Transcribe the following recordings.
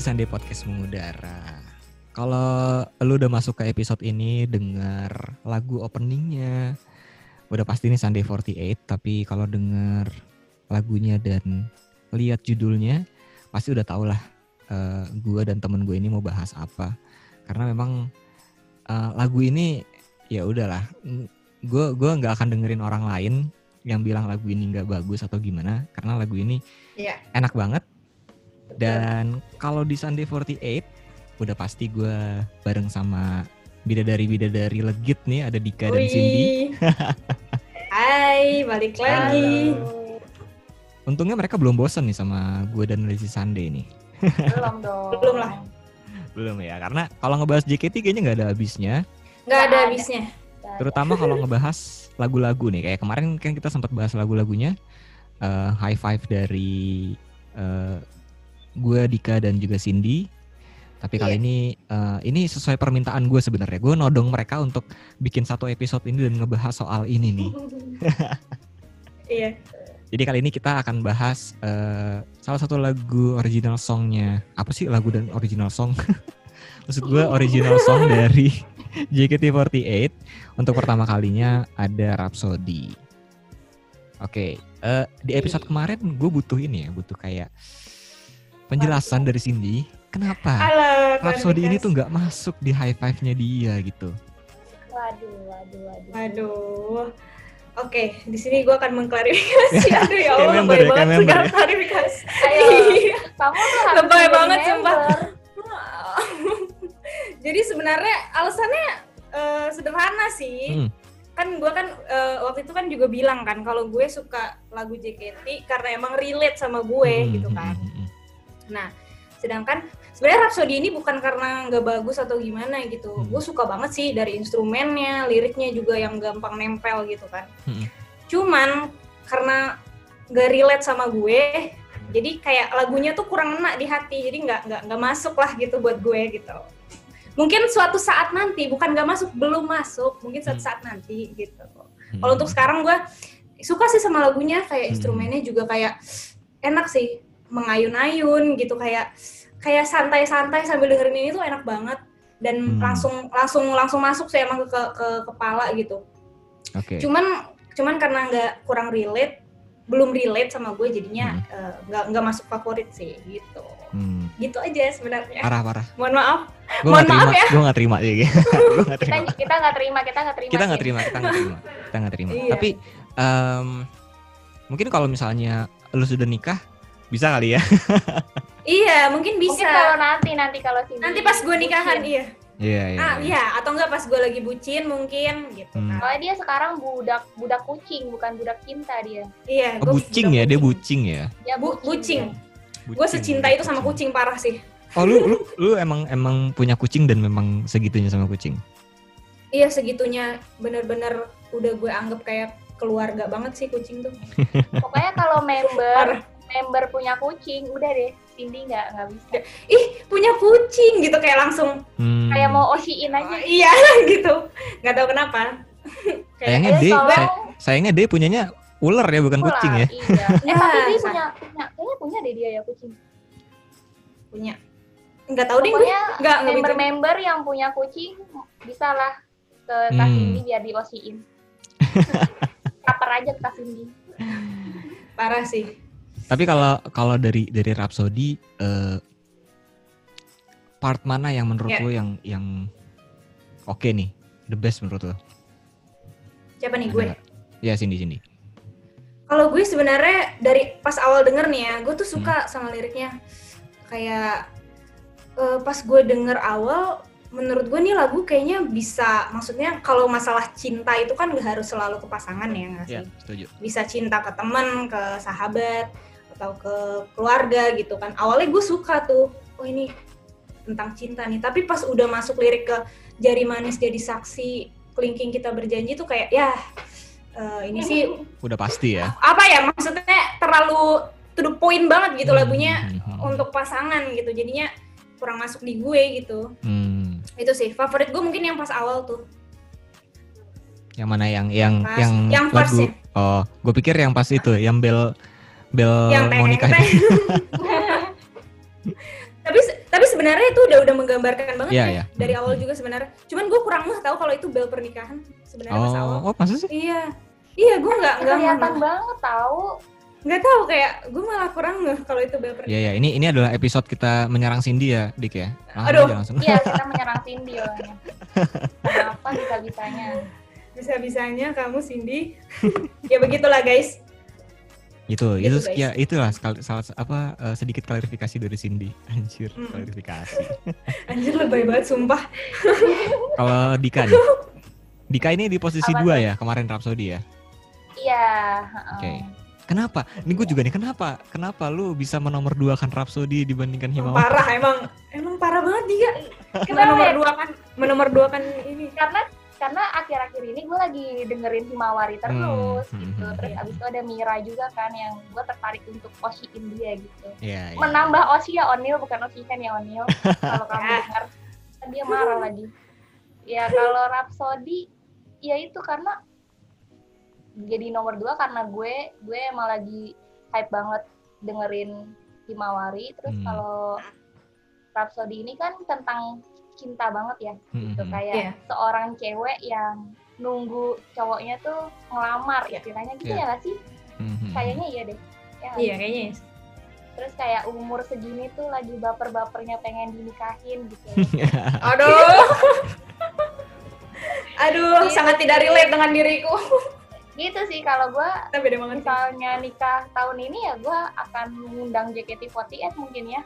Lazy Sunday Podcast mengudara. Kalau lu udah masuk ke episode ini denger lagu openingnya, udah pasti ini Sunday 48. Tapi kalau denger lagunya dan lihat judulnya, pasti udah tau lah uh, gue dan temen gue ini mau bahas apa. Karena memang uh, lagu ini ya udahlah, gue gue nggak akan dengerin orang lain yang bilang lagu ini nggak bagus atau gimana, karena lagu ini Iya. enak banget. Dan kalau di Sunday 48 udah pasti gue bareng sama bidadari-bidadari legit nih ada Dika dan Cindy. Hai, balik lagi. Untungnya mereka belum bosen nih sama gue dan Lazy Sunday nih. Belum dong. Belum lah. Belum ya, karena kalau ngebahas JKT kayaknya nggak ada habisnya. Nggak ada habisnya. Terutama kalau ngebahas lagu-lagu nih. Kayak kemarin kan kita sempat bahas lagu-lagunya. eh, high five dari eh, gue, Dika dan juga Cindy. Tapi kali Iya. ini eh, ini sesuai permintaan gue sebenarnya. Gue nodong mereka untuk bikin satu episode ini dan ngebahas soal ini nih. Iya. Jadi kali ini kita akan bahas eh, salah satu lagu original songnya. Apa sih lagu dan original song? Maksud gue original song dari JKT48 untuk pertama kalinya ada Rhapsody. Oke, eh, di episode kemarin gue butuh ini ya, butuh kayak penjelasan dari Cindy. Kenapa Halo, Rhapsody ini tuh nggak masuk di high five-nya dia gitu? Waduh, waduh, waduh. Aduh. Oke, di sini gue akan mengklarifikasi. Aduh ya Allah, member lebay ya, kayak banget member segala ya. klarifikasi. Ayo. Iya. Kamu tuh harus Lebay jadi banget, sumpah. Jadi sebenarnya alasannya eh, sederhana sih. Hmm. Kan gue kan eh, waktu itu kan juga bilang kan kalau gue suka lagu JKT karena emang relate sama gue Hmm, gitu hmm, kan. hmm, hmm. Nah, sedangkan sebenarnya Rhapsody ini bukan karena nggak bagus atau gimana gitu. Hmm. Gue suka banget sih dari instrumennya, liriknya juga yang gampang nempel gitu kan. Hmm. Cuman karena nggak relate sama gue, jadi kayak lagunya tuh kurang enak di hati, jadi nggak nggak nggak masuk lah gitu buat gue gitu. Mungkin suatu saat nanti, bukan nggak masuk, belum masuk, mungkin suatu Hmm. saat nanti gitu. Hmm. Kalau untuk sekarang gue suka sih sama lagunya, kayak Hmm. instrumennya juga kayak enak sih, mengayun-ayun gitu kayak kayak santai-santai sambil dengerin ini tuh enak banget dan Hmm. langsung langsung langsung masuk sih emang ke, ke ke kepala gitu. Oke. Cuman cuman karena nggak kurang relate, belum relate sama gue jadinya Hmm. eh, nggak nggak masuk favorit sih gitu. Hmm. Gitu aja sebenarnya. Parah parah. Mohon maaf. Gue Mohon terima, maaf ya. gue nggak terima sih. nggak Kita terima. kita nggak terima, kita nggak terima. Kita nggak terima, kita nggak terima, kita nggak terima. Iya. Tapi em, mungkin kalau misalnya lu sudah nikah, bisa kali ya? Iya, mungkin bisa. Mungkin kalau nanti nanti kalau sini. Nanti pas gue nikahan, bucin. iya. Iya iya. Ah, iya, atau enggak pas gue lagi bucin mungkin gitu Hmm. Soalnya dia sekarang budak budak kucing, bukan budak cinta dia. Iya, Oh, gua bucing ya, dia bucing ya. Dia Bu- bucing. dia. Gue secinta itu sama kucing parah sih. Oh lu lu lu emang emang punya kucing dan memang segitunya sama kucing. Iya segitunya bener-bener udah gue anggap kayak keluarga banget sih kucing tuh. Pokoknya kalau member. Member punya kucing, udah deh. Cindy nggak nggak bisa. Ih punya kucing gitu kayak langsung Hmm. Kayak mau osiin aja. oh, iya gitu. Nggak tahu kenapa. Sayangnya Eh, dia tolong. say- sayangnya dia punyanya ular ya bukan Ular, kucing ya. Iya. Eh, tapi dia punya punya kayaknya punya deh dia ya kucing. punya. Nggak tahu deh gue. Nggak member-member yang punya kucing bisa lah ke Kak Hmm. Cindy biar diosiin. Kaper aja ke Kak Cindy. Parah sih. Tapi kalau kalau dari dari Rhapsody eh, part mana yang menurut Ya. lu yang yang oke nih, the best menurut lu? Siapa nih Ada gue? Ya Cindy Cindy. Kalau gue sebenarnya dari pas awal denger nih ya, gue tuh Hmm. suka sama liriknya. Kayak eh, pas gue denger awal, menurut gue nih lagu kayaknya bisa, maksudnya kalau masalah cinta itu kan gak harus selalu ke pasangan ya nggak sih? Ya, setuju. Bisa cinta ke temen, ke sahabat, atau ke keluarga gitu kan. Awalnya gue suka tuh, oh ini tentang cinta nih. Tapi pas udah masuk lirik ke jari manis jadi saksi, kelingking kita berjanji tuh kayak ya eh, ini sih Udah pasti ya. apa ya maksudnya terlalu to the point banget gitu lagunya Hmm, hmm, hmm. untuk pasangan gitu jadinya kurang masuk di gue gitu Hmm. itu sih favorit gue mungkin yang pas awal tuh Yang mana yang yang Pas- yang, yang first lagu? ya. Oh, gue pikir yang pas itu, yang bel bel yang mau nikah. tapi tapi sebenarnya itu udah udah menggambarkan banget Iya, ya iya. dari awal juga sebenarnya. Cuman gue kurang ngeh tahu kalau itu bel pernikahan sebenarnya pas awal. Oh, oh masa sih? Iya. Iya, gue nggak nggak Kelihatan banget tahu. nggak tahu kayak gue malah kurang ngeh kalau itu bel pernikahan. Iya ya, ini ini adalah episode kita menyerang Cindy ya, Dik ya. Langsung Aduh. langsung. Iya, kita menyerang Cindy orangnya. Kenapa bisa-bisanya? Bisa-bisanya kamu Cindy. ya begitulah guys. Itu, Gitu, itu guys. ya itulah sekali salah apa eh, sedikit klarifikasi dari Cindy. Anjir, Mm. klarifikasi. Anjir lebay banget sumpah. Kalau Dika nih. Dika ini di posisi Apa dua ya kemarin Rhapsody ya. Iya. Oke. heeh. Kenapa? Ini gue juga nih kenapa? Kenapa lu bisa menomor dua kan Rhapsody dibandingkan Himawan? Parah emang emang parah banget dia. Kenapa Menomor ya? dua kan menomor dua kan ini. Karena karena akhir-akhir ini gue lagi dengerin Himawari terus Hmm, gitu. hmm, Terus hmm. abis itu ada Mira juga kan yang gue tertarik untuk Oshiin dia gitu. Iya, iya. Menambah Oshi ya Onil bukan Oshihan ya Onil. Kalau kamu Ya. dengar kan dia marah lagi. Ya kalau Rhapsody ya itu karena jadi nomor dua karena gue gue emang lagi hype banget dengerin Himawari terus Hmm. kalau Rhapsody ini kan tentang cinta banget ya Hmm, gitu hmm. kayak Iya. seorang cewek yang nunggu cowoknya tuh ngelamar ya istilahnya gitu Iya. ya nggak sih Hmm, kayaknya iya deh ya Iya sih? kayaknya. terus kayak umur segini tuh lagi baper-bapernya pengen dinikahin gitu Aduh. Aduh, Iya. sangat tidak relate dengan diriku. gitu sih kalau gue misalnya nikah tahun ini ya gue akan mengundang JKT48 mungkin ya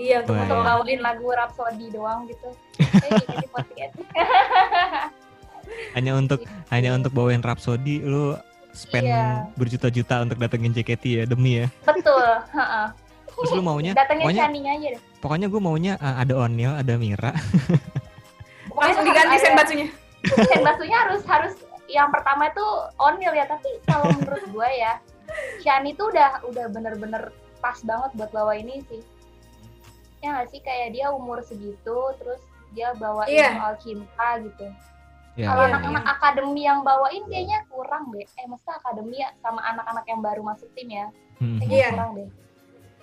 Iya, untuk untuk membawa bawain lagu Rhapsody doang gitu Eh, JKT48 hanya untuk hanya untuk bawain Rhapsody lu spend Iya. berjuta-juta untuk datengin JKT ya demi ya. betul heeh. Terus lu maunya datengin Shining aja deh pokoknya gue maunya uh, ada Onil, ada Mira. Pokoknya diganti harus ada- senbatsunya. senbatsunya harus harus yang pertama itu Onil ya tapi kalau menurut gue ya Shani tuh udah udah bener-bener pas banget buat bawa ini sih ya nggak sih kayak dia umur segitu terus dia bawain Iya. soal cinta gitu Ya, kalau iya, anak-anak akademi yang bawain kayaknya kurang deh eh maksudnya akademi ya sama anak-anak yang baru masuk tim ya Hmm, kayaknya Iya. kurang deh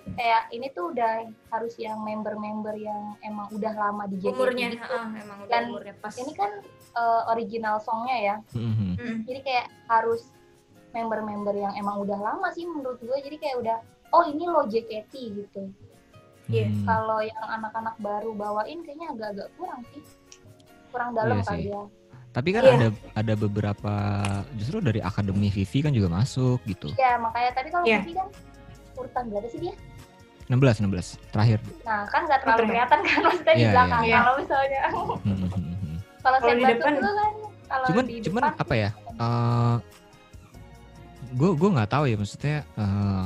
kayak ini tuh udah harus yang member-member yang emang udah lama di JKT Umurnya, gitu. heeh, emang udah Dan umurnya pas. ini kan eh, original songnya ya hmm, hmm. Mm. jadi kayak harus member-member yang emang udah lama sih menurut gue jadi kayak udah oh ini lo JKT gitu Iya, Hmm. kalau yang anak-anak baru bawain kayaknya agak-agak kurang sih kurang dalam Iya kali sih. ya Tapi kan Iya. ada ada beberapa justru dari akademi Vivi kan juga masuk gitu. ya makanya tadi kalau Iya. Vivi kan urutan berapa sih dia 16 16 terakhir. nah kan nggak terlalu Betul. kelihatan kan maksudnya di Iya, belakang iya. kalau misalnya Hmm, hmm, kalau Kalau di depan- kan kalau cuman di cuman depan apa ya? gue gue nggak tahu ya maksudnya eh,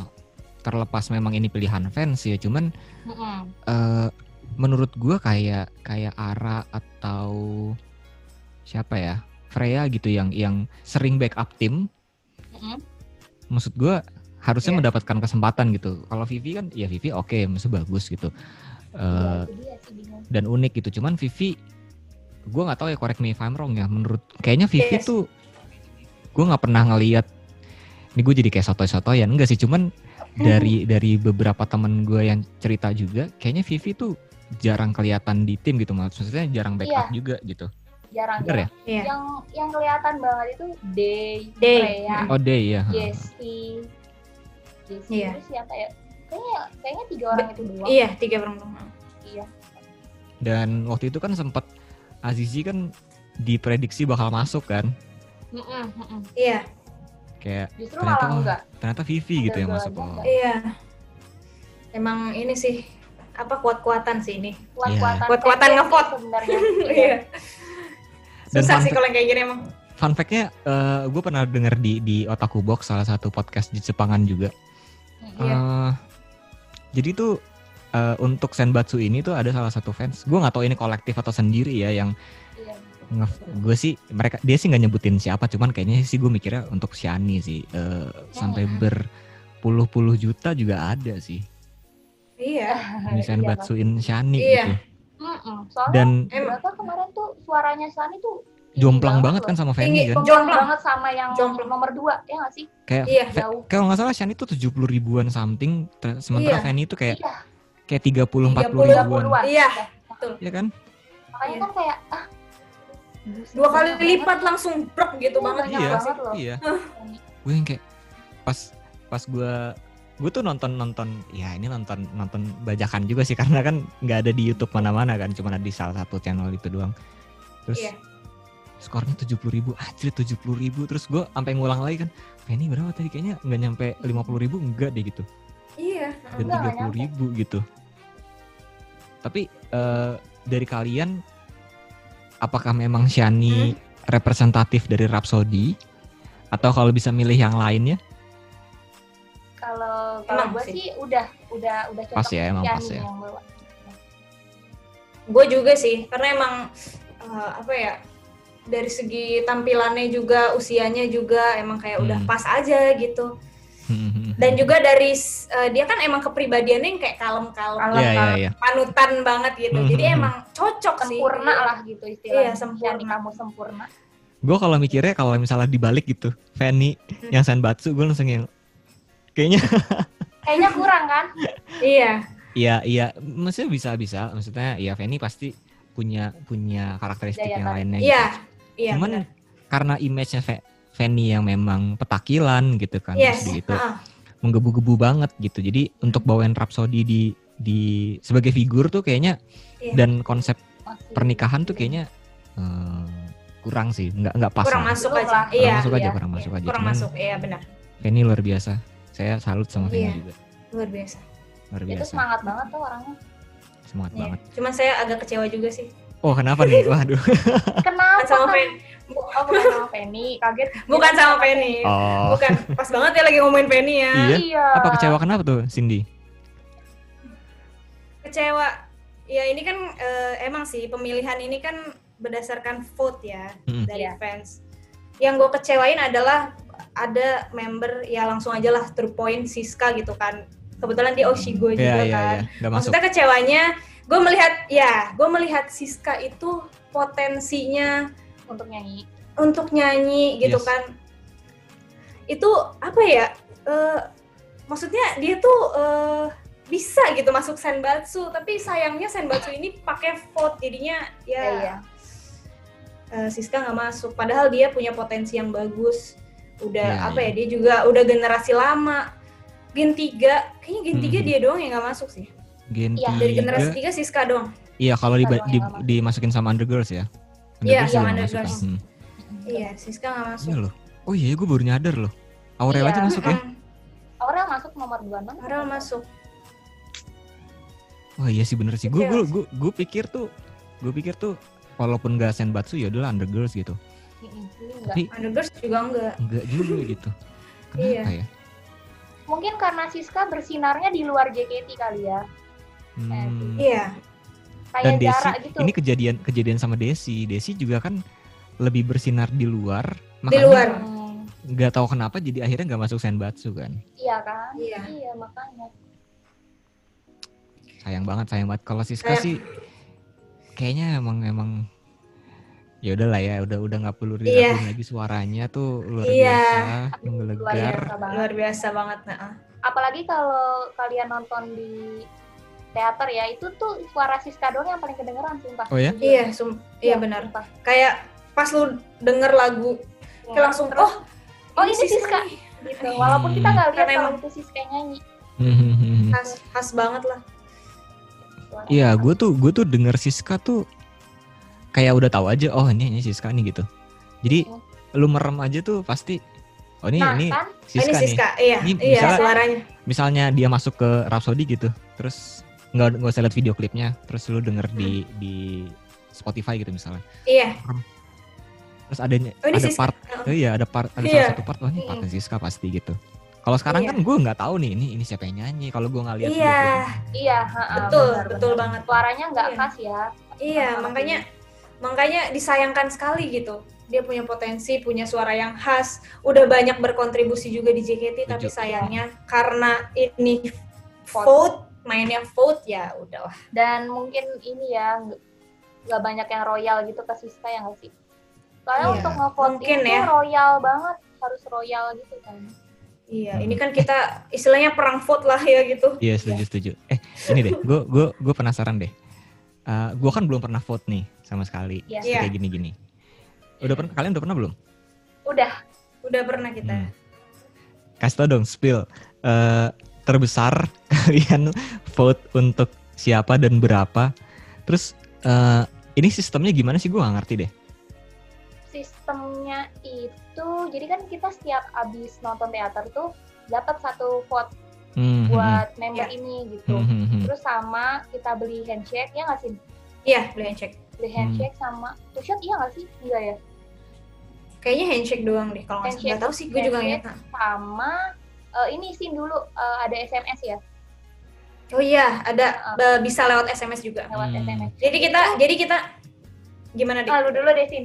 terlepas memang ini pilihan fans ya cuman Mm-mm. eh menurut gue kayak kayak Ara atau siapa ya Freya gitu yang yang sering backup tim Mm-mm. maksud gue harusnya Iya. mendapatkan kesempatan gitu kalau Vivi kan ya Vivi oke maksudnya bagus gitu Iya, Eh, bingung dan unik gitu cuman Vivi gue nggak tahu ya correct me if I'm wrong ya menurut kayaknya Vivi Yes. tuh gue nggak pernah ngelihat ini gue jadi kayak sotoy-sotoyan enggak sih cuman dari dari beberapa temen gue yang cerita juga kayaknya Vivi tuh jarang kelihatan di tim gitu maksudnya jarang backup juga gitu jarang bener ya. Iya. yang yang kelihatan banget itu Day, Day. Freya, oh day ya Jessie, Jessie Iya. terus siapa ya? Kayaknya kayaknya tiga orang itu doang. Iya, tiga perempuan. Iya. dan waktu itu kan sempat Azizi kan diprediksi bakal masuk kan Mm-mm, mm-mm. Iya, kayak Justru Ternyata- malah enggak. ternyata Vivi gitu yang masuk oh. iya. Emang ini sih apa kuat-kuatan sih ini. Kuat-kuatan. Kuat-kuatan fans ngevote. sebenarnya. Iya. Dan Susah sih kalau kayak gini emang. Fun fact-nya, gue pernah denger di di Otaku Box salah satu podcast di Jepangan juga. Mm-mm. Iya. Eh, jadi tuh eh, untuk Senbatsu ini tuh ada salah satu fans. Gue nggak tahu ini kolektif atau sendiri ya yang Iya. Gue sih mereka dia sih nggak nyebutin siapa, cuman kayaknya sih gue mikirnya untuk Shani sih Eh, sampai Hmm. berpuluh-puluh juta juga ada sih Iya. di Iya, Senbatsuin Shani Iya. gitu. Soalnya Dan Emang berapa kemarin tuh suaranya Sani tuh jomplang banget kan sama. Fanny kan. Jomplang banget sama yang Jomplang. nomor dua ya nggak sih? Kayak Iya. Jauh. kalau nggak salah Shani tuh 70 ribuan something, sementara Iya. Fanny itu kayak Iya. kayak 30 40 30, ribuan. 30-an. Iya. Udah. Betul. Ya kan? Makanya Iya. kan kayak ah Dua kali lipat langsung brok gitu Iya, banget. Iya. banget loh. Iya. gue yang kayak pas pas gue gue tuh nonton nonton ya ini nonton nonton bajakan juga sih karena kan nggak ada di YouTube mana-mana kan cuma ada di salah satu channel itu doang terus Iya. skornya tujuh puluh ribu anjir tujuh puluh ribu terus gue sampai ngulang lagi kan Penny berapa tadi kayaknya nggak nyampe lima puluh ribu enggak deh gitu Iya. dan tiga puluh ribu gitu tapi eh, dari kalian apakah memang Shani representatif dari Rhapsody atau kalau bisa milih yang lainnya Kalau kalau gue sih. sih udah udah udah cocok Pas ya, emang Yani pas ya. yang bawa. Gue juga sih, karena emang eh, apa ya dari segi tampilannya juga usianya juga emang kayak udah Hmm. pas aja gitu. Dan juga dari eh, dia kan emang kepribadiannya yang kayak kalem-kalem, Kalem. Iya iya iya. panutan banget gitu. Hmm, Jadi hmm, emang cocok sih. sempurna lah gitu istilahnya. Iya, sempurna. Yani kamu sempurna. Gue kalau mikirnya kalau misalnya dibalik gitu, Fanny Hmm. yang Senbatsu, gue langsung yang kayaknya Kayaknya kurang kan? Iya. iya iya, maksudnya bisa bisa, maksudnya ya Fanny pasti punya punya karakteristik Daya yang tarik. lainnya. Iya. Gitu. Iya. Cuman benar. karena image-nya Fanny yang memang petakilan gitu kan, Yes. terus gitu, heeh. Menggebu-gebu banget gitu. Jadi untuk bawain Rhapsody di di sebagai figur tuh kayaknya Iya. dan konsep Masih- pernikahan tuh kayaknya eh, kurang sih, nggak nggak pas. kurang lah. masuk aja. lah. Kurang Iya. masuk aja, iya, kurang iya. masuk aja. Kurang Cuman masuk. Iya benar. Fanny luar biasa. Saya salut sama Fanny Iya. juga. Luar biasa. Luar Itu biasa. semangat banget tuh orangnya. Semangat Iya. banget. Cuman saya agak kecewa juga sih. Oh, kenapa nih? Waduh. Kenapa? Sama kan? Oh, bukan sama Penny. Kaget. Bukan sama Penny. Oh. Bukan. Pas banget ya lagi ngomongin Penny ya. Iya. Iya. Apa kecewa kenapa tuh, Cindy? Kecewa. Ya ini kan eh, emang sih pemilihan ini kan berdasarkan vote ya Mm-mm. dari Iya. fans. Yang gue kecewain adalah ada member ya langsung aja lah true point Siska gitu kan. Kebetulan dia Oshigo Iya, juga iya, kan. iya. Nggak masuk. Maksudnya kecewanya, gue melihat ya, gue melihat Siska itu potensinya Untuk nyanyi. untuk nyanyi gitu Yes. kan. Itu apa ya? eh, maksudnya dia tuh eh, bisa gitu masuk Senbatsu, tapi sayangnya Senbatsu ini pakai vote jadinya ya Iya, iya. eh, Siska nggak masuk. Padahal dia punya potensi yang bagus. Udah Iya, apa iya. ya? Dia juga udah generasi lama. Gen 3, kayaknya Gen 3 Mhm. dia doang yang nggak masuk sih. Gen Iya, Dari generasi 3. 3 Siska doang. Iya, kalau di, di- dimasukin sama Undergirls ya. Iya, yang kan? Hmm. Iya, Siska nggak masuk. Iya loh. Oh iya, gue baru nyadar loh. Aurel Iya. aja masuk ya. Aurel masuk nomor 2 kan? Aurel masuk. Wah iya sih bener sih. Gue gue gue gue pikir tuh gue pikir tuh walaupun gak Senbatsu ya udahlah Undergirls gitu. Tapi Undergirls juga enggak. enggak juga gitu. Kenapa Iya. ya? Mungkin karena Siska bersinarnya di luar JKT kali ya. Hmm. Iya. Kayak Dan Desi, gitu. ini kejadian kejadian sama Desi. Desi juga kan lebih bersinar di luar. Di luar. Nggak tahu kenapa jadi akhirnya nggak masuk Senbatsu kan. iya kan? Iya. Iya, makanya. Sayang banget, sayang banget. Kalau Siska Sayang. sih kayaknya emang emang ya udahlah ya, udah udah nggak perlu Iya. diraguin lagi suaranya tuh luar Iya. biasa, Luar menggelegar. biasa banget. Luar biasa banget. Nah, Apalagi kalau kalian nonton di teater ya, itu tuh suara Siska doang yang paling kedengeran sumpah. Oh ya? Iya, sum- iya benar. sumpah. Kayak pas lu denger lagu, Ya, kayak langsung terus, oh, oh ini Siska nih." gitu. Walaupun kita nggak lihat kalau itu Siska nyanyi. Khas, khas banget lah. Iya, Siska. gue tuh gue tuh denger Siska tuh kayak udah tahu aja, oh ini ini Siska nih gitu. Jadi Hmm. lu merem aja tuh pasti, oh ini nah, ini kan? Oh, Siska ini nih. Siska, iya, Ini iya misalnya- suaranya. Misalnya dia masuk ke Rhapsody gitu, terus nggak nggak usah lihat video klipnya, terus lu denger di di Spotify gitu misalnya. Iya. Terus adanya Oh, ada Siska. part, oh iya ada part ada Iya. salah satu part, oh ini partnya Siska pasti gitu. Kalau sekarang Iya. kan gue nggak tahu nih ini ini siapa yang nyanyi. Kalau gue nggak lihat Iya. Iya, betul, benar, betul benar. banget. Suaranya nggak Iya. khas ya. Iya, Sama makanya makanya disayangkan sekali gitu. Dia punya potensi, punya suara yang khas, udah banyak berkontribusi juga di JKT, tapi sayangnya karena ini Vote. Mainnya vote ya udahlah. Dan mungkin ini ya nggak- banyak yang royal gitu ke Siska ya nggak sih? Soalnya Iya, untuk ngevote mungkin itu ya. royal banget, harus royal gitu kan. Iya, Hmm. ini kan kita istilahnya perang vote lah ya gitu. Iya setuju setuju. Eh ini deh, gue gue gue penasaran deh. gue kan belum pernah vote nih sama sekali Iya. Iya. kayak gini-gini. Udah pernah kalian udah pernah belum? Udah. Udah pernah kita. Hmm. Kasih tau dong, spill. Eh, terbesar kalian vote untuk siapa dan berapa? Terus eh, ini sistemnya gimana sih? Gue gak ngerti deh. Sistemnya itu, jadi kan kita setiap abis nonton teater tuh dapat satu vote Hmm, hmm, buat member Iya. ini gitu. hmm, hmm, hmm. Terus sama kita beli handshake, ya nggak sih? Iya, beli handshake. Beli Hmm. handshake sama two shot, iya nggak sih? Enggak ya? Kayaknya handshake doang deh kalau nggak. Nggak tahu sih, gue juga nggak. Sama eh, ini sih dulu eh, ada SMS ya, Oh iya, ada eh, bisa lewat SMS juga. lewat Hmm. SMS. Jadi kita, jadi kita gimana deh? Lalu dulu deh, Sin.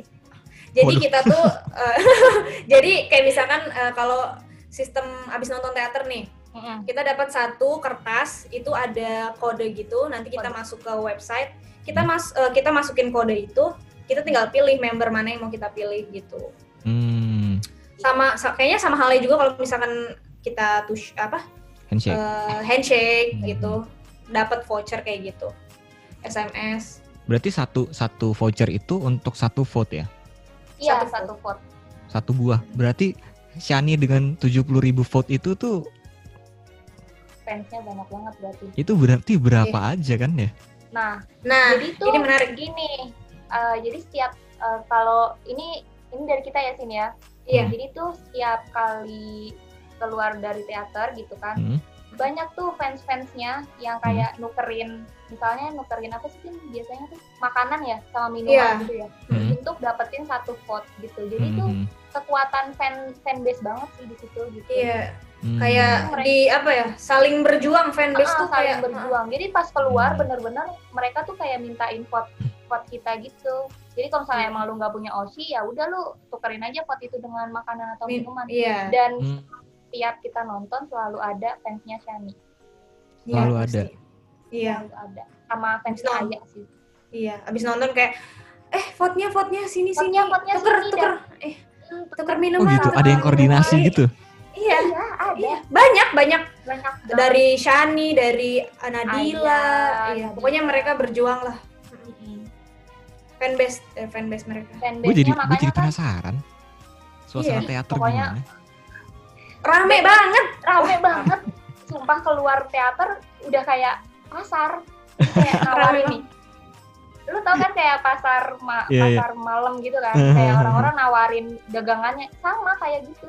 Jadi Waduh. kita tuh, eh, jadi kayak misalkan eh, kalau sistem abis nonton teater nih, Mm-mm. kita dapat satu kertas itu ada kode gitu nanti kita Kode. masuk ke website kita mas eh, kita masukin kode itu kita tinggal pilih member mana yang mau kita pilih gitu Hmm, sama sa- kayaknya sama halnya juga kalau misalkan kita tush apa handshake. eh, handshake Hmm. gitu dapat voucher kayak gitu SMS Berarti satu satu voucher itu untuk satu vote ya? Iya, Satu satu vote. Satu buah. Berarti Shani dengan 70.000 ribu vote itu tuh Fansnya banyak banget berarti. itu berarti berapa aja kan ya? Nah, nah jadi tuh ini menarik gini. eh, jadi setiap eh, kalau ini ini dari kita ya Sin ya. Iya. Jadi tuh setiap kali keluar dari teater gitu kan, Hmm. banyak tuh fans-fansnya yang kayak nukerin, misalnya nukerin apa sih biasanya tuh makanan ya sama minuman Iya. gitu ya, Hmm. untuk dapetin satu vote gitu. Jadi tuh Hmm. kekuatan fan fanbase banget sih di situ gitu. iya Hmm. kayak di apa ya saling berjuang fanbase Ah, tuh saling kayak berjuang. Jadi pas keluar Hmm. bener-bener mereka tuh kayak mintain vote vote kita gitu. Jadi kalau misalnya Hmm. emang lu nggak punya Oshi ya udah lu tukerin aja vote itu dengan makanan atau Min- minuman. iya Dan Hmm. Tiap kita nonton selalu ada fansnya Shani. iya, Selalu pasti. ada. iya Selalu ada. Sama fansnya. Aya sih. Iya, abis nonton kayak eh vote-nya vote-nya sini Vote-nya, sini. vote-nya tuker sini, tuker eh Hmm, tuker Oh minuman. gitu, tuker ada yang koordinasi minuman. gitu. Iya. Iya, ada. Iya, banyak banyak Banyak banget. dari Shani, dari Nadila, iya. Pokoknya mereka berjuang lah. Fanbase eh, fanbase mereka. Gue Fanbase-nya jadi gue jadi kan penasaran. Suasana Iya, teater pokoknya- gimana? Rame banget. rame banget. Sumpah keluar teater udah kayak pasar. Kayak nawarin Rame nih. Lu tau kan kayak pasar ma- Iya, iya. pasar malam gitu kan. kayak orang-orang nawarin dagangannya sama kayak gitu.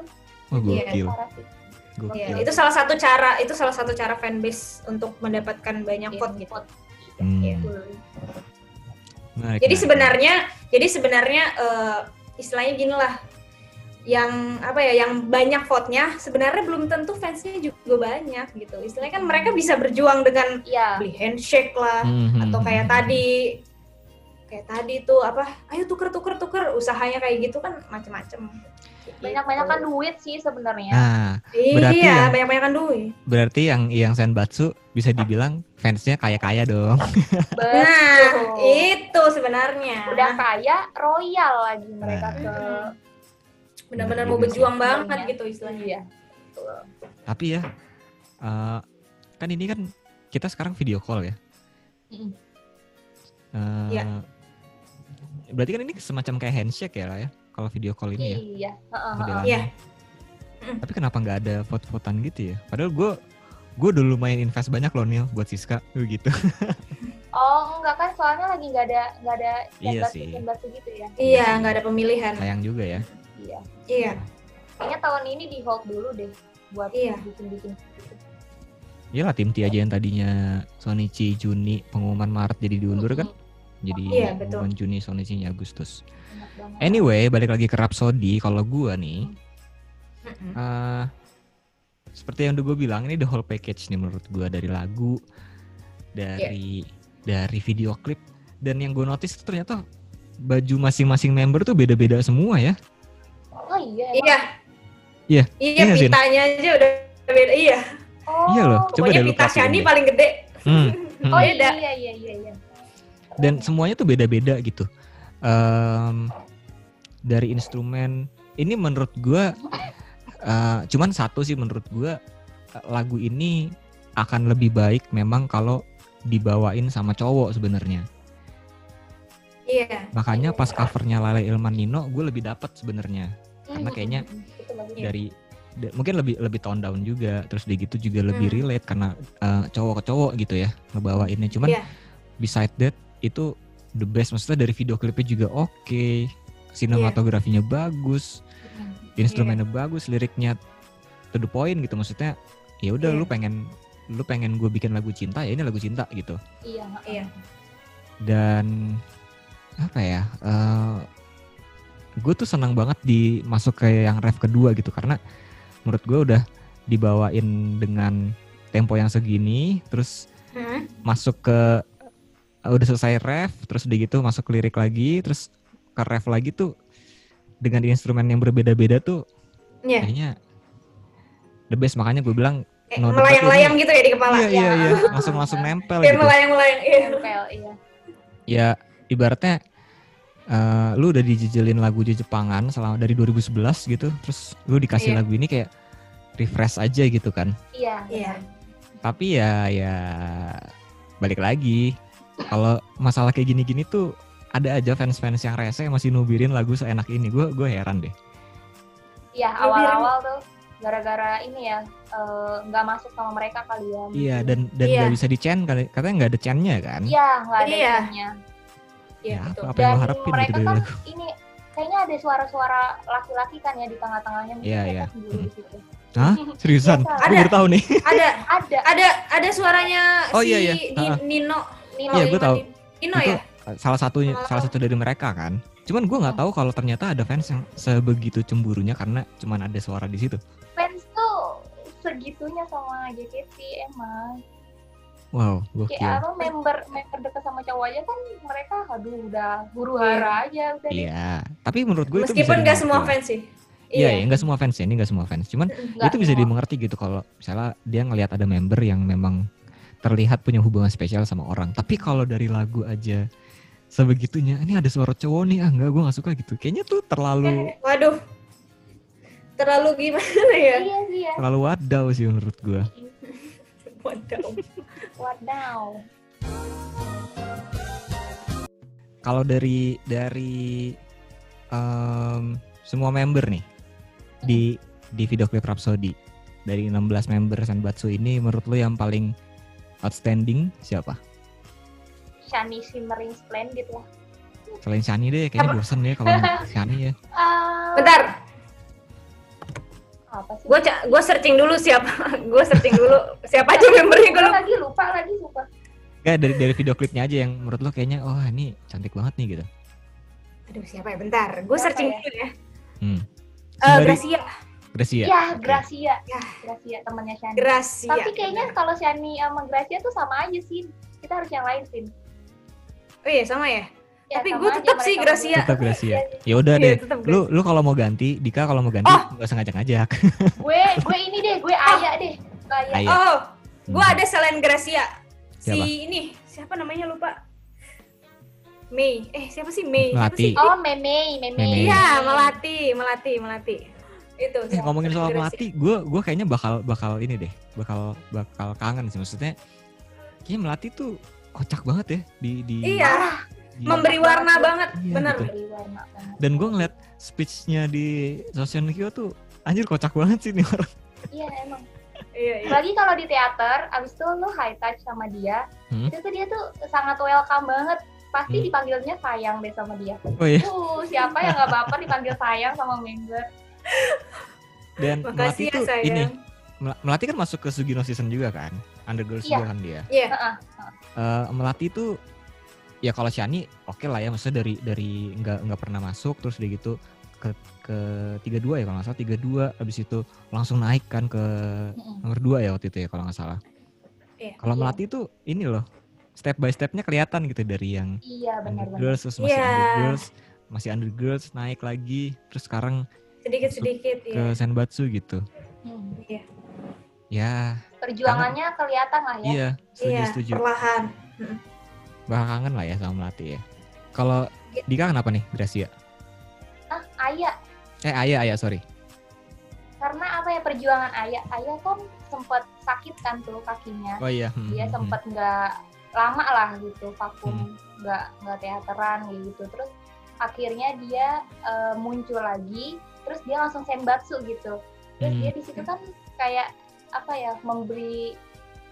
Oh Iya, gokil, sih. gokil. Iya, itu salah satu cara, itu salah satu cara fanbase untuk mendapatkan banyak Iya, vote gitu. vote. Hmm. Iya. Menarik, Jadi menarik. sebenarnya, jadi sebenarnya eh, istilahnya gini lah, yang apa ya, yang banyak vote-nya sebenarnya belum tentu fansnya juga banyak gitu. Istilahnya kan mereka bisa berjuang dengan Iya. beli handshake lah, Hmm, hmm, atau kayak tadi, kayak tadi tuh apa, ayo tuker tuker tuker, usahanya kayak gitu kan macem-macem. Banyak-banyakan duit sih sebenarnya. Nah, Berarti Iya, yang- banyak-banyakan duit. berarti yang yang Senbatsu bisa dibilang fansnya kaya-kaya dong. Betul. Nah, itu sebenarnya. Udah kaya royal lagi mereka Nah. ke benar-benar Bener mau juga berjuang sih. banget Iya. gitu istilahnya. Iya. Tapi ya, eh, kan ini kan kita sekarang video call ya. Mm. Eh, Iya. Berarti kan ini semacam kayak handshake ya lah ya, kalau video call ini ya. Iya. Heeh, heeh. modelannya. Iya. Tapi kenapa nggak ada vote-votan gitu ya? Padahal gue gue udah lumayan invest banyak loh Nil buat Siska gitu. Oh enggak kan soalnya lagi nggak ada nggak ada Iya sih. gitu ya. Iya, nggak ada pemilihan. Sayang juga ya. Iya. Iya. Kayaknya tahun ini di hold dulu deh buat Iya. bikin-bikin. Iyalah tim T aja yang tadinya Sonichi Juni pengumuman Maret jadi diundur kan. Jadi Iya, betul. pengumuman Juni Sonichi Agustus. Anyway, balik lagi ke Rhapsody. Kalau gua nih eh seperti yang udah gue bilang ini the whole package nih menurut gua dari lagu, dari dari video klip dan yang gue notice tuh ternyata baju masing-masing member tuh beda-beda semua ya. Oh iya. emang. Iya. Iya. Iya, Iya, Zin? pitanya aja udah beda. Iya. Oh. Iya loh, coba Pokoknya deh lu pita Shani paling gede. Hmm, hmm. Oh Beda. iya iya iya iya. dan semuanya tuh beda-beda gitu. Em, dari instrumen ini menurut gua eh, cuman satu sih menurut gue lagu ini akan lebih baik memang kalau dibawain sama cowok sebenarnya. Iya. Makanya pas covernya Lale Ilman Nino gue lebih dapet sebenarnya Karena Hmm, kayaknya hmm, hmm, itu bagus. Iya. dari da- mungkin lebih lebih tone down juga terus di gitu juga lebih Hmm. relate karena eh, cowok ke cowok gitu ya ngebawainnya cuman Iya. beside that itu the best maksudnya dari video klipnya juga oke sinematografinya bagus Hmm. instrumennya bagus liriknya to the point gitu maksudnya ya udah Iya. lu pengen lu pengen gue bikin lagu cinta ya ini lagu cinta gitu Iya. Iya. dan apa ya gue tuh senang banget di masuk ke yang ref kedua gitu karena menurut gue udah dibawain dengan tempo yang segini terus Hmm. masuk ke uh, udah selesai ref terus udah gitu masuk ke lirik lagi terus ke ref lagi tuh dengan instrumen yang berbeda-beda tuh Iya. kayaknya the best makanya gue bilang Kayak No, melayang-layang gitu ya di kepala. iya iya iya Ya. langsung langsung nempel gitu melayang-layang. Iya. Nempel, iya. ya ibaratnya eh, lu udah dijejelin lagu di Jepangan selama dari 2011 gitu terus lu dikasih Iya. lagu ini kayak refresh aja gitu kan Iya. Iya. tapi ya ya balik lagi kalau masalah kayak gini-gini tuh ada aja fans-fans yang rese yang masih nubirin lagu seenak ini gue gue heran deh Iya, Ya, awal-awal tuh gara-gara ini ya eh, nggak masuk sama mereka kali ya. iya dan dan Iya. nggak bisa dicen kali- katanya nggak ada cennya kan Iya, nggak ada Iya. cennya. Iya, ya betul. apa, apa yang Dan lo harapin mereka gitu kan ini kayaknya ada suara-suara laki-laki kan ya di tengah-tengahnya mungkin Iya, mereka iya. sendiri di situ. Hah seriusan gue Ada. baru tahu nih Ada Ada. ada ada suaranya Oh, si iya, iya. Nino. Nino Iya, gua Iwan tahu. Nino itu ya? salah satunya Oh. salah satu dari mereka kan cuman gue nggak tahu kalau ternyata ada fans yang sebegitu cemburunya karena cuman ada suara di situ Fans tuh segitunya sama JKT emang. Wow Kayak gokil apa member member dekat sama cowok aja kan mereka aduh udah huru hara aja udah iya tapi menurut gue Meskipun nggak semua fans sih. Iya, ya, nggak semua fans ya, ini nggak semua fans. Cuman Nggak itu bisa semua. dimengerti gitu kalau misalnya dia ngelihat ada member yang memang terlihat punya hubungan spesial sama orang. Tapi kalau dari lagu aja sebegitunya, ini ada suara cowok nih, ah nggak gue nggak suka gitu. Kayaknya tuh terlalu Eh, Waduh. Terlalu gimana ya? Iya sih ya. terlalu wadaw sih menurut gue. Waduh. Wadaw. Kalau dari dari em, semua member nih di di video klip Rhapsody dari 16 member Senbatsu ini menurut lu yang paling outstanding siapa? Shiny Shimmering Splendid lah. Selain Shani deh, kayaknya bosen deh kalau Shani ya. Ah, Bentar, apa sih? gue gue searching dulu siapa. gue searching dulu siapa aja membernya gue Gua lupa. lagi lupa lagi lupa. Gak dari dari video klipnya aja yang menurut lo kayaknya oh ini cantik banget nih gitu. Aduh siapa ya? Bentar, gue Siapa searching ya? dulu ya. Hmm. Eh, Sembari- Gracia. Gracia. Ya. Gracia. Ya. Gracia temannya Shani. Gracia. Tapi kayaknya kalau Shani sama Gracia tuh sama aja sih. Kita harus yang lain sih. Oh iya sama ya. Ya, Tapi aja tetap sih Gracia. Tetap Gracia. Iya, Ya udah deh. Lu lu kalau mau ganti, Dika kalau mau ganti Oh. nggak usah ngajak-ngajak. Gue gue ini deh, gue Aya deh. Aya. Aya. Oh, gue Hmm. ada selain Gracia. Si Siapa? ini siapa namanya lupa. Mei. Eh siapa sih Mei? Siapa Melati. sih? Oh, Meme, Meme. Meme. Iya, Melati, Melati, Melati. Itu. Eh, ngomongin soal. Melati, gue gue kayaknya bakal bakal ini deh, bakal bakal kangen sih maksudnya. Kayaknya Melati tuh kocak banget ya di di Iya, di- memberi warna banget, Iya, benar. gitu. Beri warna banget. Dan gue ngeliat speechnya di Sosial Kyo tuh anjir kocak banget sih nih orang. Iya, emang. Iya, iya. Lagi kalau di teater, abis itu lu high touch sama dia, Hmm. itu tuh dia tuh sangat welcome banget. Pasti Hmm. dipanggilnya sayang deh sama dia. Oh iya. Uh, siapa yang gak baper dipanggil sayang sama member? Dan Melati Makasih ya tuh sayang. ini Mel- Melati kan masuk ke Sugino season juga kan, Undergirls Iya. juga kan dia. Iya. Heeh. Eh, Melati tuh ya kalau Shani oke lah ya maksudnya dari dari nggak nggak pernah masuk terus dia gitu ke ke tiga dua ya kalau nggak salah tiga dua habis itu langsung naik kan ke nomor dua ya waktu itu ya kalau nggak salah. Iya. Kalau Iya. Melati tuh ini loh step by stepnya kelihatan gitu dari yang Iya, benar-benar. Undergirls terus masih Iya. Undergirls masih Undergirls naik lagi terus sekarang Sedikit-sedikit ke ya. Senbatsu gitu. Hmm. Iya. Ya Perjuangannya kelihatan lah ya. iya setuju Iya, setuju. perlahan. Bakal kangen lah ya sama Melati ya. Kalau Dika kenapa nih Gracia? Ah, Aya. Eh Ayah Ayah sorry. karena apa ya perjuangan ayah ayah kan sempat sakit kan tuh kakinya Oh iya. hmm, dia hmm, sempat nggak lama lah gitu vakum nggak nggak teateran gitu terus akhirnya dia eh, muncul lagi terus dia langsung senbatsu gitu terus Hmm. dia di situ kan kayak apa ya memberi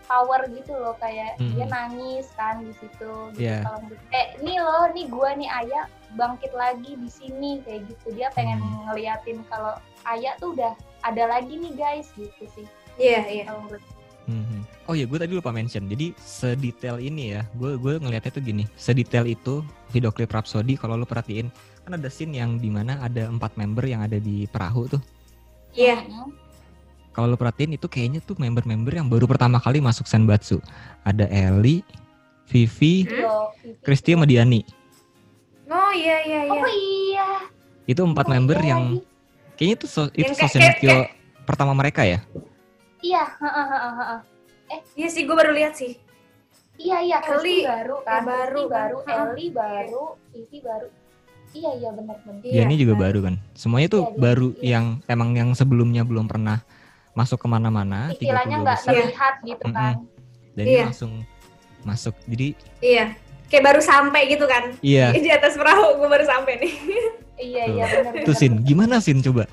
power gitu loh kayak Hmm. dia nangis kan di situ gitu Iya. kalau menurut- eh nih loh nih gua nih ayah bangkit lagi di sini kayak gitu dia pengen Hmm. ngeliatin kalau ayah tuh udah ada lagi nih guys gitu sih Iya, iya. kalau menurut Hmm, hmm. Oh iya, gue tadi lupa mention. Jadi sedetail ini ya, gue gue ngelihatnya tuh gini. Sedetail itu video klip Rhapsody kalau lu perhatiin kan ada scene yang di mana ada empat member yang ada di perahu tuh. Iya. Hmm. Kalau lu perhatiin itu kayaknya tuh member-member yang baru pertama kali masuk Senbatsu. Ada Ellie, Vivi, Hmm? Kristi sama Diani. Oh iya iya iya. Oh iya. Itu empat Oh, member iya yang lagi. kayaknya itu so- itu kayak- pertama mereka ya. Iya, heeh, heeh, heeh. Iya sih, gue baru lihat sih. Iya iya, baru kan, ya baru Kristi kan. baru, Heeh. Ellie baru, Vivi baru. Iya iya benar benar. Iya, Diani juga kan. baru kan. Semuanya tuh Iya, baru iya. yang emang yang sebelumnya belum pernah masuk ke mana-mana. Istilahnya nggak 32 besar. terlihat gitu Mm-mm. kan. Dan Iya. langsung masuk. Jadi Iya. Kayak baru sampai gitu kan. iya. Di atas perahu gue baru sampai nih. Iya iya benar. Itu Sin, gimana Sin coba?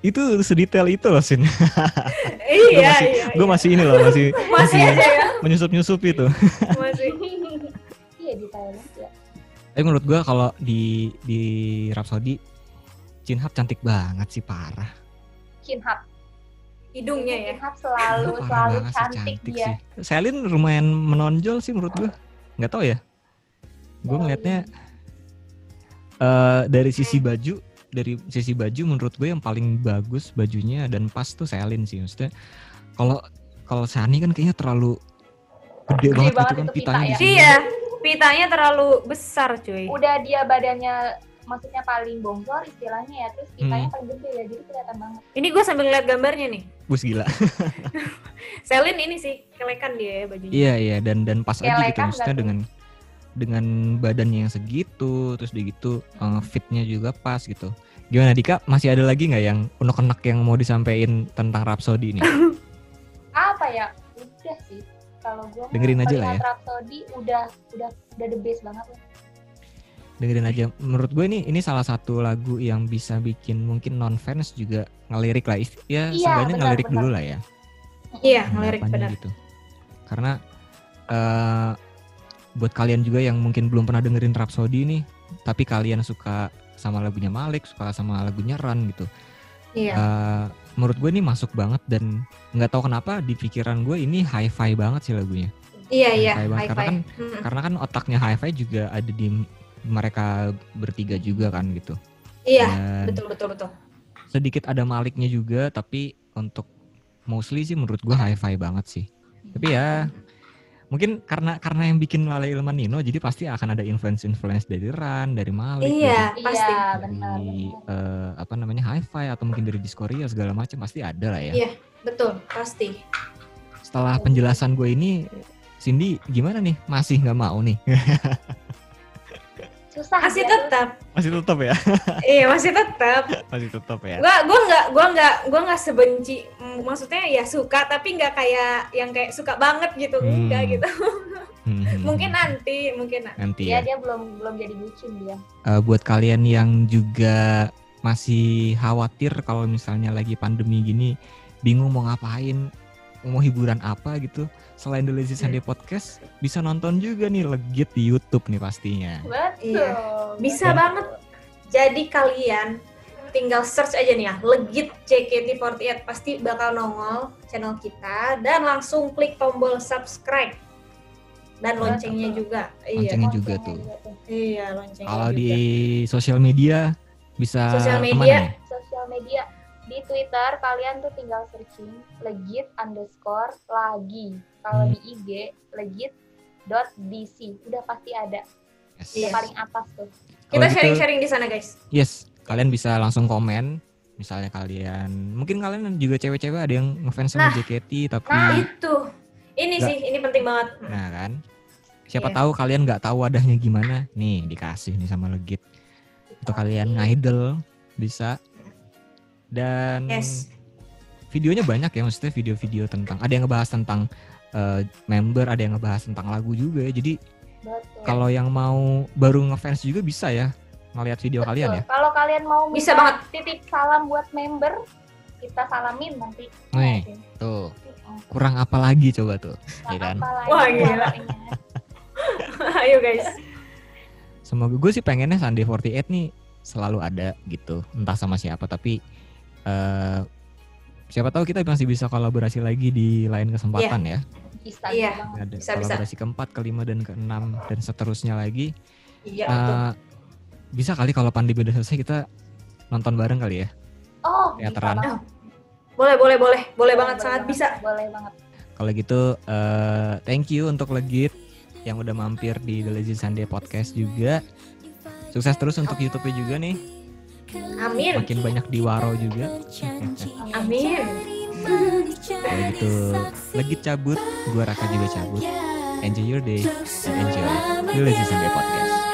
Itu sedetail itu loh Sin. iya, masih- iya. Gue masih ini loh, masih masih aja ya. menyusup-nyusup itu. Masih. Iya di Thailand ya. Tapi menurut gue kalau di di Rhapsody Chin Hap cantik banget sih parah. Chin Hap. Hidungnya ya. Selalu Parah selalu banget sih, cantik, dia. sih. Selin lumayan menonjol sih menurut gue. Nggak tahu ya. Gue Oh, ngelihatnya eh dari sisi baju, dari sisi baju menurut gue yang paling bagus bajunya dan pas tuh Selin sih. Maksudnya kalau kalau Shani kan kayaknya terlalu gede, Gede banget, banget gitu kan itu pita pitanya di ya. Iya. Pitanya terlalu besar cuy. Udah dia badannya maksudnya paling bongkor istilahnya ya, terus pitanya Hmm. paling gede ya, jadi kelihatan banget. Ini gue sambil ngeliat gambarnya nih. Bus gila. Selin ini sih kelekan dia ya bajunya. Iya iya dan dan pas aja gitu Kelekan maksudnya dengan dengan badannya yang segitu terus di gitu eh, fitnya juga pas gitu. Gimana Dika? Masih ada lagi nggak yang unek-unek yang mau disampaikan tentang Rhapsody ini? Apa ya? Udah sih. Kalau gua mah Dengerin aja lah ya. Rhapsody udah udah udah the best banget lah. Dengerin aja. Menurut gue ini ini salah satu lagu yang bisa bikin mungkin non fans juga ngelirik lah. Ya Iya, benar, ngelirik benar. dulu lah ya. Iya, ngelirik benar. gitu. Karena eh buat kalian juga yang mungkin belum pernah dengerin Rhapsody nih, tapi kalian suka sama lagunya Malik, suka sama lagunya Run gitu. Iya. Eh, menurut gue ini masuk banget dan nggak tahu kenapa di pikiran gue ini hi-fi banget sih lagunya. Iya, iya. High Karena five. kan Mm-mm. karena kan otaknya hi-fi juga ada di mereka bertiga juga kan gitu. Iya, Dan betul betul betul. sedikit ada Maliknya juga tapi untuk mostly sih menurut gue hi-fi banget sih. Tapi ya mungkin karena karena yang bikin Lale Ilman Nino jadi pasti akan ada influence-influence dari Ran, dari Malik, Iya, dari, pasti. Iya, dari, benar. benar. eh, apa namanya hi-fi atau mungkin dari Discoria segala macam pasti ada lah ya. Iya. Betul, pasti. Setelah penjelasan gue ini Cindy gimana nih? Masih nggak mau nih? Susah Masih tuh. tetap. Masih tetap ya? iya, masih tetap. Masih tetap ya? Gua gua nggak gua nggak gua nggak sebenci maksudnya ya suka tapi nggak kayak yang kayak suka banget gitu Hmm. enggak gitu. Hmm, mungkin nanti, mungkin nanti. nanti Iya, ya. dia belum belum jadi bucin dia. Eh, buat kalian yang juga masih khawatir kalau misalnya lagi pandemi gini bingung mau ngapain mau hiburan apa gitu selain The Lazy Sunday Podcast bisa nonton juga nih legit di YouTube nih pastinya Betul. Iya. Bisa banget. Jadi kalian tinggal search aja nih ya, legit JKT48 pasti bakal nongol channel kita dan langsung klik tombol subscribe dan loncengnya juga. Loncengnya Iya. juga tuh. Iya, loncengnya kalau juga. di sosial media bisa Sosial ke mana media. nih? Sosial media di Twitter kalian tuh tinggal searching legit underscore lagi. Kalau Hmm. di IG legit dot dc udah pasti ada. Yes. Udah Iya. paling atas tuh. Kita gitu- sharing-sharing di sana, guys. Yes, kalian bisa langsung komen. Misalnya kalian, mungkin kalian juga cewek-cewek ada yang ngefans sama Nah. JKT tapi, Nah, itu. Ini Nggak. sih, ini penting banget. nah kan, siapa Iya. tahu kalian nggak tahu wadahnya gimana, nih dikasih nih sama Legit. Untuk kalian ngidol bisa. Dan Yes. videonya banyak ya maksudnya video-video tentang ada yang ngebahas tentang eh, member, ada yang ngebahas tentang lagu juga. Jadi Betul. kalau yang mau baru ngefans juga bisa ya ngeliat video Betul. kalian ya. Kalau kalian mau Bisa banget. titip salam buat member, kita salamin nanti. Nih. Tuh, kurang apa lagi coba tuh. Iya kan? apa lagi Wah, gila. Ayo guys. Semoga gue sih pengennya Sunday 48 nih selalu ada gitu. Entah sama siapa tapi eh siapa tahu kita masih bisa kolaborasi lagi di lain kesempatan ya. Bisa Iya. banget. Ada Bisa, bisa. kolaborasi keempat, kelima dan keenam dan seterusnya lagi. Iya Eh, betul. bisa kali kalau pandemi udah selesai kita nonton bareng kali ya. Oh, bisa Teateran. banget. Boleh, boleh, boleh. Boleh Boleh banget, sangat bisa. Boleh banget. Kalau gitu eh thank you untuk Legit yang udah mampir di The Legit Sunday Podcast juga. Sukses terus untuk YouTube-nya juga nih. Amin. Makin banyak di Waro juga. Amin. Kalau gitu Legit cabut, gua Raka juga cabut. Enjoy your day enjoy The Legit Sunday Podcast.